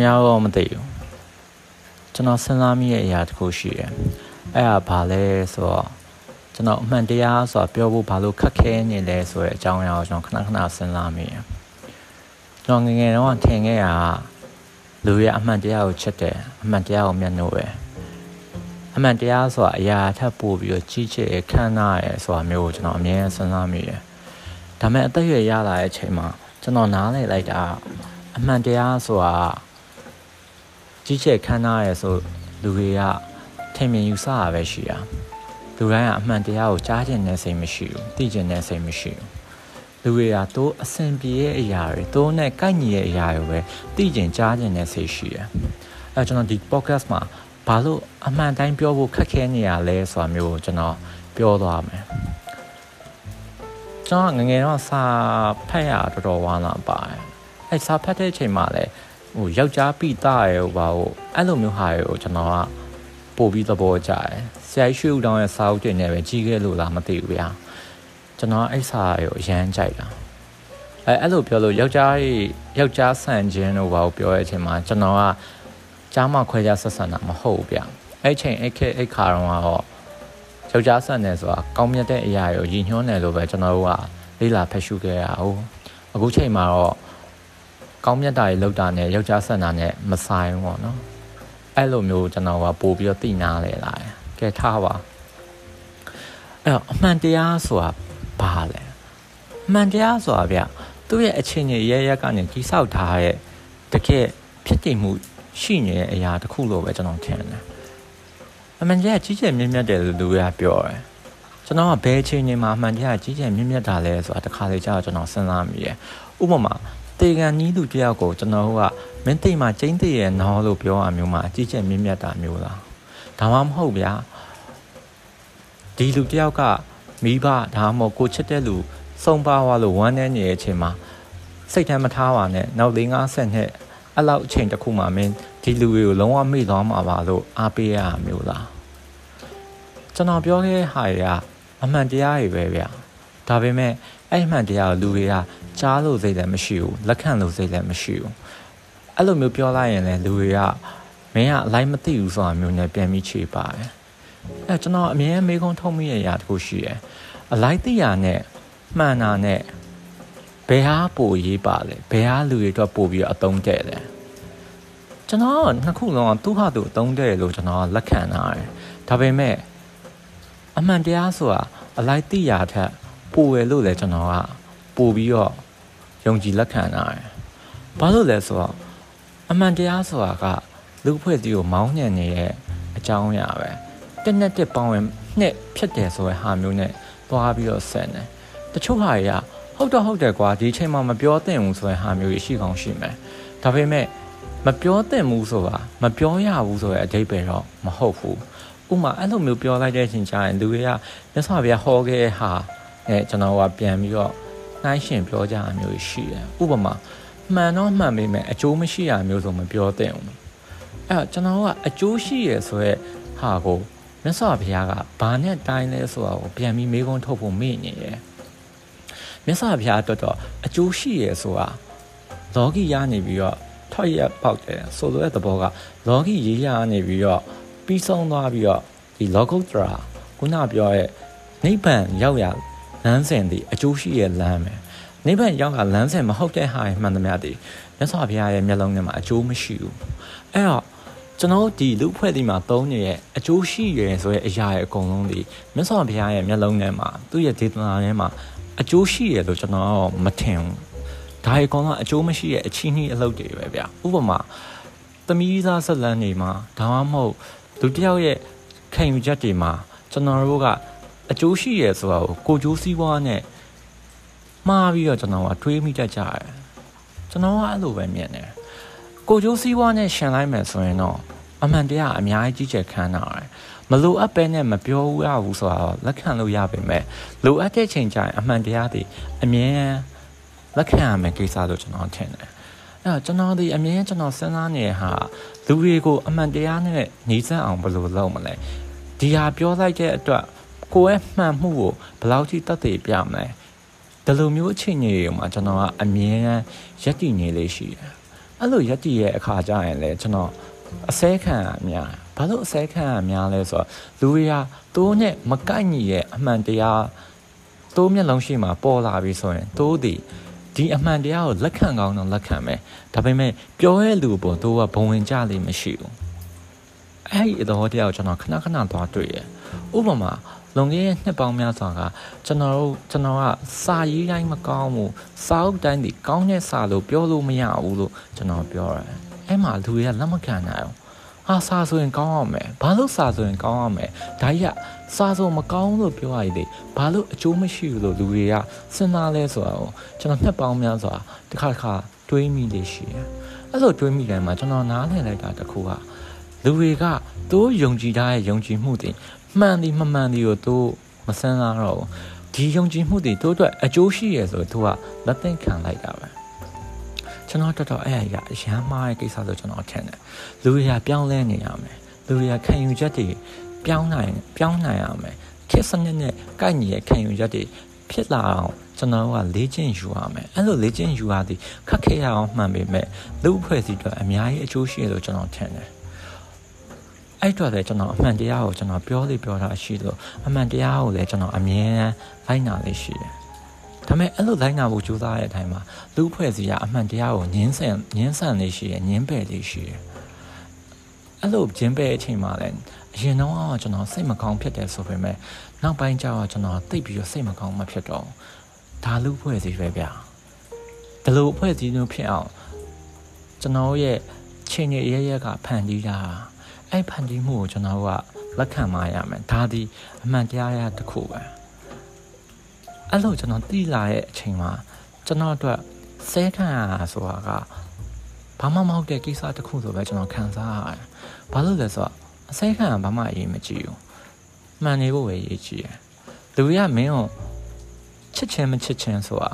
များတော့မသိဘူးကျွန်တော်စဉ်းစားမိရဲ့အရာတစ်ခုရှိတယ်အဲ့ဒါဘာလဲဆိုတော့ကျွန်တော်အမှန်တရားဆိုတာပြောဖို့ဘာလို့ခက်ခဲနေလဲဆိုတဲ့အကြောင်းအရာကိုကျွန်တော်ခဏခဏစဉ်းစားမိတယ်ကျွန်တော်ငငယ်တော့ထင်ခဲ့တာလူရဲ့အမှန်တရားကိုချက်တယ်အမှန်တရားကိုမျက်နှာပဲအမှန်တရားဆိုတာအရာထပ်ပို့ပြီးတော့ကြီးကျယ်ခမ်းနားရယ်ဆိုတာမျိုးကိုကျွန်တော်အမြဲစဉ်းစားမိတယ်ဒါပေမဲ့အသက်အရွယ်ရလာတဲ့အချိန်မှာကျွန်တော်နားလည်လိုက်တာအမှန်တရားဆိုတာ ကြီးကျယ်ခမ်းနားရယ်ဆိုလူတွေကထင်မြင်ယူဆတာပဲရှိတာလူတိုင်းကအမှန်တရားကိုကြားကျင်တဲ့စိတ်မရှိဘူးသိကျင်တဲ့စိတ်မရှိဘူးလူတွေကတိုးအဆင်ပြေတဲ့အရာတွေတိုးနဲ့ကိုက်ညီတဲ့အရာတွေပဲသိကျင်ကြားကျင်တဲ့စိတ်ရှိတယ်အဲကျွန်တော်ဒီ podcast မှာဘာလို့အမှန်တိုင်းပြောဖို့ခက်ခဲနေရလဲဆိုတာမျိုးကိုကျွန်တော်ပြောသွားမယ်ကျွန်တော်ငငယ်တော့စာဖတ်ရတော်တော်ဝမ်းလာပါတယ်အဲစာဖတ်တဲ့အချိန်မှာလည်း ဟိုယောက်ျားပိတာရဲ့ဟိုဘာဟိုအဲ့လိုမျိုးဟာတွေကိုကျွန်တော်ကပို့ပြီးသဘောကျတယ်ဆရာရွှေဦးတောင်းရဲ့စာအုပ်တွေနဲ့ပဲကြီးခဲ့လို့လားမသိဘူးဗျာကျွန်တော်အဲ့စာကိုအရန်ကြိုက်တာအဲအဲ့လိုပြောလို့ယောက်ျားရဲ့ယောက်ျားဆန်ခြင်းတို့ဘာကိုပြောတဲ့အချိန်မှာကျွန်တော်ကကြားမခွဲခြားဆက်ဆံတာမဟုတ်ဘူးဗျအဲ့ချိန်အဲ့ခေအဲ့ခါတော့ကတော့ယောက်ျားဆန်တယ်ဆိုတာကောင်းမြတ်တဲ့အရာကိုရည်ညွှန်းတယ်လို့ပဲကျွန်တော်တို့ကလေ့လာဖတ်ရှုခဲ့ရအောင်အခုချိန်မှာတော့ ကောင်းမြတ်တာတွေလောက်တာနဲ့ယောက်ျားဆန်တာနဲ့မဆိုင်ဘူးပေါ့နော်အဲ့လိုမျိုးကျွန်တော်ကပို့ပြီးတော့သိနာလေလာတယ်ကဲထားပါအဲ့တော့အမှန်တရားဆိုတာဘာလဲအမှန်တရားဆိုတာဗျသူ့ရဲ့အချင်းကြီးရရက်ကနေကြီးဆောက်ထားတဲ့တကယ်ဖြစ်တည်မှုရှိနေတဲ့အရာတစ်ခုလို့ပဲကျွန်တော်ထင်တယ်အမှန်တရားကြီးကျယ်မြင့်မြတ်တယ်လို့လူတွေကပြောတယ်ကျွန်တော်ကဘယ်အချိန်နေမှာအမှန်တရားကြီးကျယ်မြင့်မြတ်တာလဲဆိုတာတခါလေကြာတော့ကျွန်တော်စဉ်းစားမိတယ်ဥပမာ တေကန်နီးလူတယောက်ကိုကျွန်တော်ကမင်းတိတ်မှာကျင်းတည့်ရဲ့နော်လို့ပြောရမျိုးမှာအကြီးကျယ်မြင့်မြတ်တာမျိုးလားဒါမှမဟုတ်ဗျာဒီလူတယောက်ကမိဘဒါမှမဟုတ်ကိုချစ်တဲ့လူစုံပါသွားလို့ဝမ်းနေနေတဲ့အချိန်မှာစိတ်ထဲမထားပါနဲ့နောက်၄50နှစ်အဲ့လောက်အချိန်တစ်ခုမှမင်းဒီလူတွေကိုလုံးဝမေ့သွားမှာပါလို့အားပေးရမျိုးလားကျွန်တော်ပြောခဲ့တဲ့ဟာတွေကအမှန်တရားတွေပဲဗျာဒါပေမဲ့ အဲ့မှန်တရားကိုလူတွေကကြားလို့စိတ်လည်းမရှိဘူးလက်ခံလို့စိတ်လည်းမရှိဘူးအဲ့လိုမျိုးပြောလိုက်ရင်လည်းလူတွေကမင်းကအလိုက်မသိဘူးဆိုတာမျိုးနဲ့ပြန်ပြီးခြေပါတယ်အဲ့ကျွန်တော်အမြဲမေးခွန်းထုတ်မိရရာတခုရှိတယ်အလိုက်သိရနဲ့မှန်တာနဲ့ဘယ်ဟာပိုရေးပါလဲဘယ်ဟာလူတွေအတွက်ပို့ပြီးအတုံးတဲ့လဲကျွန်တော်နှစ်ခုလုံးကသူ့ဟာသူအတုံးတဲ့လို့ကျွန်တော်လက်ခံထားတယ်ဒါပေမဲ့အမှန်တရားဆိုတာအလိုက်သိရထက် ပိုရလို့လည်းကျွန်တော်ကပို့ပြီးတော့ယုံကြည်လက်ခံတာရယ်ဘာလို့လဲဆိုတော့အမှန်တရားဆိုတာကလူဖွဲ့စည်းကိုမောင်းညံနေတဲ့အကြောင်းအရာပဲတက်နဲ့တက်ပေါင်းရင်နှစ်ဖြစ်တယ်ဆိုတဲ့ဟာမျိုးနဲ့သွားပြီးတော့ဆက်နေတချို့ဟာတွေကဟုတ်တော့ဟုတ်တယ်ကွာဒီအချိန်မှာမပြောသင့်ဘူးဆိုတဲ့ဟာမျိုးရှိကောင်းရှိမယ်ဒါပေမဲ့မပြောသင့်ဘူးဆိုတာမပြောရဘူးဆိုတဲ့အဓိပ္ပာယ်တော့မဟုတ်ဘူးဥမာအဲ့လိုမျိုးပြောလိုက်တဲ့အချိန်ကျရင်လူတွေကမြတ်စွာဘုရားဟောခဲ့တဲ့ဟာ အဲကျွန်တော်ကပြန်ပြီးတော့နှိုင်းရှင်ပြောကြတာမျိုးရှိတယ်ဥပမာမှန်တော့မှန်ပေမဲ့အကျိုးမရှိရမျိုးဆိုမပြောသင့်ဘူးအဲ့တော့ကျွန်တော်ကအကျိုးရှိရဆိုရဲဟာကိုမြတ်စွာဘုရားကဘာနဲ့တိုင်းလဲဆိုတာကိုပြန်ပြီးမေးခွန်းထုတ်ဖို့မေ့နေတယ်မြတ်စွာဘုရားတော်တော်အကျိုးရှိရဆိုတာလောကီရနေပြီးတော့ထောက်ရပေါက်တယ်ဆိုလိုတဲ့သဘောကလောကီရေးရနေပြီးတော့ပြီးဆုံးသွားပြီးတော့ဒီလောကုတ္တရာခုနပြောရဲ့နိဗ္ဗာန်ရောက်ရ လမ်းစဉ်ဒီအကျိုးရှိရဲ့လမ်းပဲနိဗ္ဗာန်ရောက်ကလမ်းစဉ်မဟုတ်တဲ့ဟာမှန်သမျှဒီမြတ်စွာဘုရားရဲ့မျက်လုံးထဲမှာအကျိုးမရှိဘူးအဲ့တော့ကျွန်တော်ဒီလူဖွဲ့ဒီမှာသုံးနေရဲ့အကျိုးရှိရယ်ဆိုတဲ့အရာရဲ့အကုန်လုံးဒီမြတ်စွာဘုရားရဲ့မျက်လုံးထဲမှာသူ့ရဲ့ဒေသနာထဲမှာအကျိုးရှိရယ်လို့ကျွန်တော်မထင်ဘူးဒါအကောင်ကအကျိုးမရှိရဲ့အချင်းကြီးအလုပ်တွေပဲဗျဥပမာသမီးသားဆက်လန်းနေမှာဒါမှမဟုတ်လူတယောက်ရဲ့ခံယူချက်တွေမှာကျွန်တော်တို့က အကျိုးရှိရယ်ဆိုတာကိုကိုကျိုးစည်းဝါးနဲ့မှားပြီးတော့ကျွန်တော်ကတွေးမိတတ်ကြတယ်ကျွန်တော်ကအဲ့လိုပဲမြင်တယ်ကိုကျိုးစည်းဝါးနဲ့ရှင်လိုက်မယ်ဆိုရင်တော့အမှန်တရားအများကြီးကြီးကျယ်ခမ်းနာတယ်မလိုအပ်ပဲနဲ့မပြောရဘူးဆိုတော့လက်ခံလို့ရပါမယ်လိုအပ်တဲ့ချိန်ကျရင်အမှန်တရားတွေအမြဲလက်ခံရမယ်ကိစ္စလို့ကျွန်တော်ထင်တယ်အဲ့တော့ကျွန်တော်ဒီအမြဲကျွန်တော်စဉ်းစားနေတဲ့ဟာလူတွေကိုအမှန်တရားနဲ့ညီစက်အောင်ဘယ်လိုလုပ်မလဲဒီဟာပြောလိုက်တဲ့အတွက် ကိုယ့်ရဲ့မှန်မှုကိုဘယ်လောက်ထိတတ်သိပြမလဲဒီလိုမျိုးအချိန်ကြီးတွေမှာကျွန်တော်ကအမြဲတမ်းရက်တည်နေလေးရှိတယ်အဲ့အဲ့လိုရက်တည်ရဲ့အခါကျရင်လေကျွန်တော်အစဲခံအများဘာလို့အစဲခံအများလဲဆိုတော့လူတွေကတိုးနဲ့မကိုက်ညီရဲ့အမှန်တရားတိုးမျက်လုံးရှိမှပေါ်လာပြီဆိုရင်တိုးသည်ဒီအမှန်တရားကိုလက်ခံကောင်းတော့လက်ခံမယ်ဒါပေမဲ့ပြောရဲလူပေါ်တိုးကဘုံဝင်ကြလိမ့်မရှိဘူးအဲ့ဒီသဘောတရားကိုကျွန်တော်ခဏခဏသွားတွေ့ရဥပမာ လွန်ခဲ့တဲ့နှစ်ပေါင်းများစွာကကျွန်တော်တို့ကျွန်တော်ကစာရေးတိုင်းမကောင်းဘူးစာအုပ်တိုင်းဒီကောင်းတဲ့စာလို့ပြောလို့မရဘူးလို့ကျွန်တော်ပြောရတယ်အဲ့မှာလူတွေကလက်မခံနိုင်ဘူးဟာစာဆိုရင်ကောင်းအောင်မယ်ဘာလို့စာဆိုရင်ကောင်းအောင်မယ်ဒါကြီးကစာဆိုမကောင်းလို့ပြောရည်လေဘာလို့အကျိုးမရှိဘူးလို့လူတွေကစဉ်းစားလဲဆိုတာကိုကျွန်တော်နှစ်ပေါင်းများစွာတစ်ခါတစ်ခါတွေးမိလေရှိတယ်အဲ့လိုတွေးမိတယ်မှာကျွန်တော်နားလည်လိုက်တာတခုက လူတွေကသူယုံကြည်ထားတဲ့ယုံကြည်မှုတွေမှန်သည်မမှန်သည်ကိုသူမစမ်းစားတော့ဒီယုံကြည်မှုတွေသူ့အတွက်အကျိုးရှိရဆိုသူကလက်သိခံလိုက်တာပဲကျွန်တော်တော်တော်အဲ့အရာအရန်မားရဲ့ကိစ္စဆိုကျွန်တော်ထင်တယ်လူတွေကပြောင်းလဲနေရမယ်လူတွေကခံယူချက်တွေပြောင်းနိုင်ပြောင်းနိုင်ရမယ်ခေတ်စနစ်နဲ့ကိုက်ညီရဲ့ခံယူချက်တွေဖြစ်လာအောင်ကျွန်တော်ကလေ့ကျင့်ယူရမယ်အဲ့လိုလေ့ကျင့်ယူရသည်ခက်ခဲရအောင်မှန်ပေမဲ့လူအဖွဲ့အစည်းတွေအများကြီးအကျိုးရှိရလို့ကျွန်တော်ထင်တယ် အဲ့တော့လည်းကျွန်တော်အမှန်တရားကိုကျွန်တော်ပြောလို့ပြောတာရှိလို့အမှန်တရားကိုလည်းကျွန်တော်အမြဲလိုက်နာလေးရှိတယ်။ဒါပေမဲ့အဲ့လိုလိုက်နာဖို့ကြိုးစားတဲ့အတိုင်းမှာလူဖွဲ့စည်းကအမှန်တရားကိုညှင်းဆန်ညှင်းဆန်လေးရှိရညှင်းပယ်လေးရှိရအဲ့လိုဂျင်းပယ်အချိန်မှာလည်းအရင်တော့ကျွန်တော်စိတ်မကောင်းဖြစ်တယ်ဆိုပေမဲ့နောက်ပိုင်းကျတော့ကျွန်တော်သိပ်ပြီးတော့စိတ်မကောင်းမှဖြစ်တော့ဒါလူဖွဲ့စည်းပဲဗျာ။ဒီလိုဖွဲ့စည်းမျိုးဖြစ်အောင်ကျွန်တော်ရဲ့ချိန်ရရရကဖန်တီးတာ အဲ့ဖန်တီးမှုကိုကျွန်တော်ကလက်ခံမရမယ်ဒါဒီအမှန်တရားရတစ်ခုပဲအဲ့လိုကျွန်တော်သိလာတဲ့အချိန်မှာကျွန်တော်အတွက်ဆဲခံရတာဆိုတာကဘာမှမဟုတ်တဲ့ကိစ္စတစ်ခုဆိုပဲကျွန်တော်ခံစားရတယ်ဘာလို့လဲဆိုတော့အဆဲခံကဘာမှအရေးမကြီးဘူးမှန်နေဖို့ပဲအရေးကြီးတယ်လူရမင်းကိုချစ်ချင်းမချစ်ချင်းဆိုတာ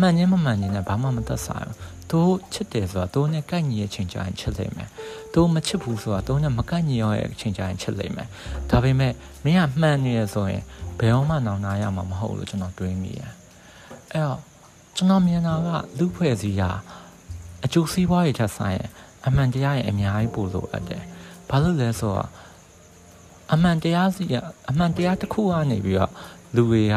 မှန်ခြင်းမမှန်ခြင်းနဲ့ဘာမှမသက်ဆိုင်ဘူးတို့ချစ်တယ်ဆိုတာတို့နဲ့ကိုက်ညီရဲ့ချိန်ကြရင်ချစ်လိမ့်မယ်တို့မချစ်ဘူးဆိုတာတို့နဲ့မကိုက်ညီရဲ့ချိန်ကြရင်ချစ်လိမ့်မယ်ဒါပေမဲ့မင်းကမှန်နေရဆိုရင်ဘယ်တော့မှနောင်နာရမှာမဟုတ်လို့ကျွန်တော်တွေးမိရအဲ့တော့ကျွန်တော်မြင်တာကလူဖွဲ့စည်းရာအကျိုးစီးပွားရေးထက်ဆိုင်ရင်အမှန်တရားရဲ့အများကြီးပို့လို့အပ်တယ်ဘာလို့လဲဆိုတော့အမှန်တရားစီအမှန်တရားတစ်ခုကနေပြီးတော့လူတွေက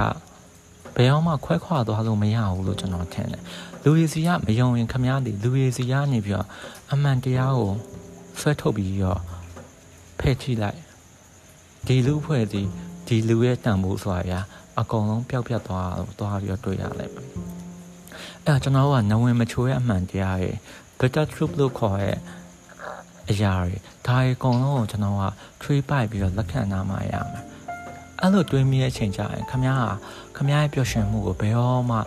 ဘယ်အောင်မှခွဲခွာသွားလို့မရဘူးလို့ကျွန်တော်ထင်တယ်လူရည်စီကမယုံရင်ခမားတွေလူရည်စီကနေပြီးတော့အမှန်တရားကိုဆွဲထုတ်ပြီးတော့ဖဲ့ချိလိုက်ဒီလူဖွဲ့စီဒီလူရဲ့တန်ဖိုးဆိုတာဗျာအကုန်လုံးပျောက်ပြတ်သွားသွားပြီးတော့တွေ့ရလိုက်မယ်အဲ့ဒါကျွန်တော်ကနဝင်မချိုးရဲ့အမှန်တရားရဲ့ better truth လို့ခေါ်ရဲ့အရာတွေဒါတွေအကုန်လုံးကိုကျွန်တော်က tree ပိုက်ပြီးတော့လက်ခံနာမှရမယ် အဲ့လိုတွေးမိတဲ့အချိန်ကျရင်ခမားဟာခမားရဲ့ပျော်ရွှင်မှုကိုဘယ်တော့မှ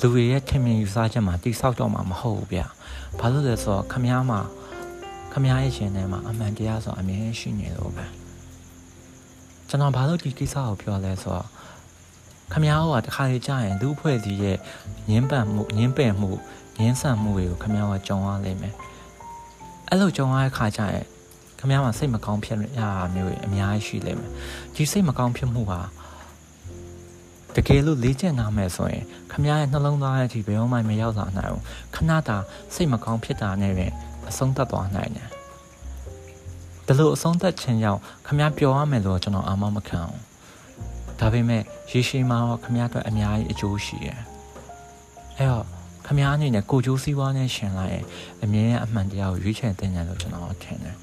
လူတွေရဲ့ထင်မြင်ယူဆချက်မှာတိဆောက်တော့မှာမဟုတ်ဘူးဗျ။ဘာလို့လဲဆိုတော့ခမားမှာခမားရဲ့ရှင်ထဲမှာအမှန်တရားဆိုအမြဲရှိနေလို့ပဲ။ကျွန်တော်ဘာလို့ဒီကိစ္စကိုပြောလဲဆိုတော့ခမားကတခါလေကြာရင်လူအဖွဲ့အစည်းရဲ့ညင်းပန်မှုညင်းပယ်မှုညင်းဆန်မှုတွေကိုခမားကကြုံရလိမ့်မယ်။အဲ့လိုကြုံရတဲ့ခါကျရင် ခမရမှာစိတ်မကောင်းဖြစ်ရမျိုးအများကြီးရှိလိမ့်မယ်ဒီစိတ်မကောင်းဖြစ်မှုဟာတကယ်လို့လေ့ကျင့်ထားမယ်ဆိုရင်ခမရရဲ့နှလုံးသားရဲ့အထိဘယ်တော့မှမရောက်လာနိုင်ဘူးခဏတာစိတ်မကောင်းဖြစ်တာနဲ့ပဲအဆုံးသတ်သွားနိုင်တယ်ဒါလို့အဆုံးသတ်ခြင်းကြောင့်ခမရပျော်ရမယ်လို့ကျွန်တော်အာမမခံဘူးဒါပေမဲ့ရေရှည်မှာတော့ခမရအတွက်အများကြီးအကျိုးရှိတယ်အဲ့တော့ခမရအနေနဲ့ကိုကျိုးစည်းဝါးနဲ့ရှင်လာရင်အမြင်အမှန်တရားကိုရွေးချယ်တင်ကြလို့ကျွန်တော်ထင်တယ်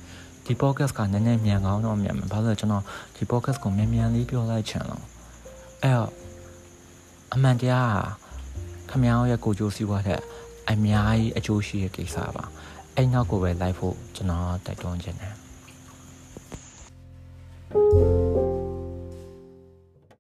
ဒီ podcast ကညံ့ညံ့မြန်ကောင်းတော့မြန်မယ်ဘာလို့လဲကျွန်တော်ဒီ podcast ကိုမြန်မြန်လေးပြောလိုက်ချင်လို့အဲ့တော့အမှန်တရားဟာခမရောရဲ့ကိုကြိုးစီးပွားတဲ့အများကြီးအကျိုးရှိတဲ့ကိစ္စပါအဲ့နောက်ကိုပဲ live ဖို့ကျွန်တော်တိုက်တွန်းခြင်းတယ် thank you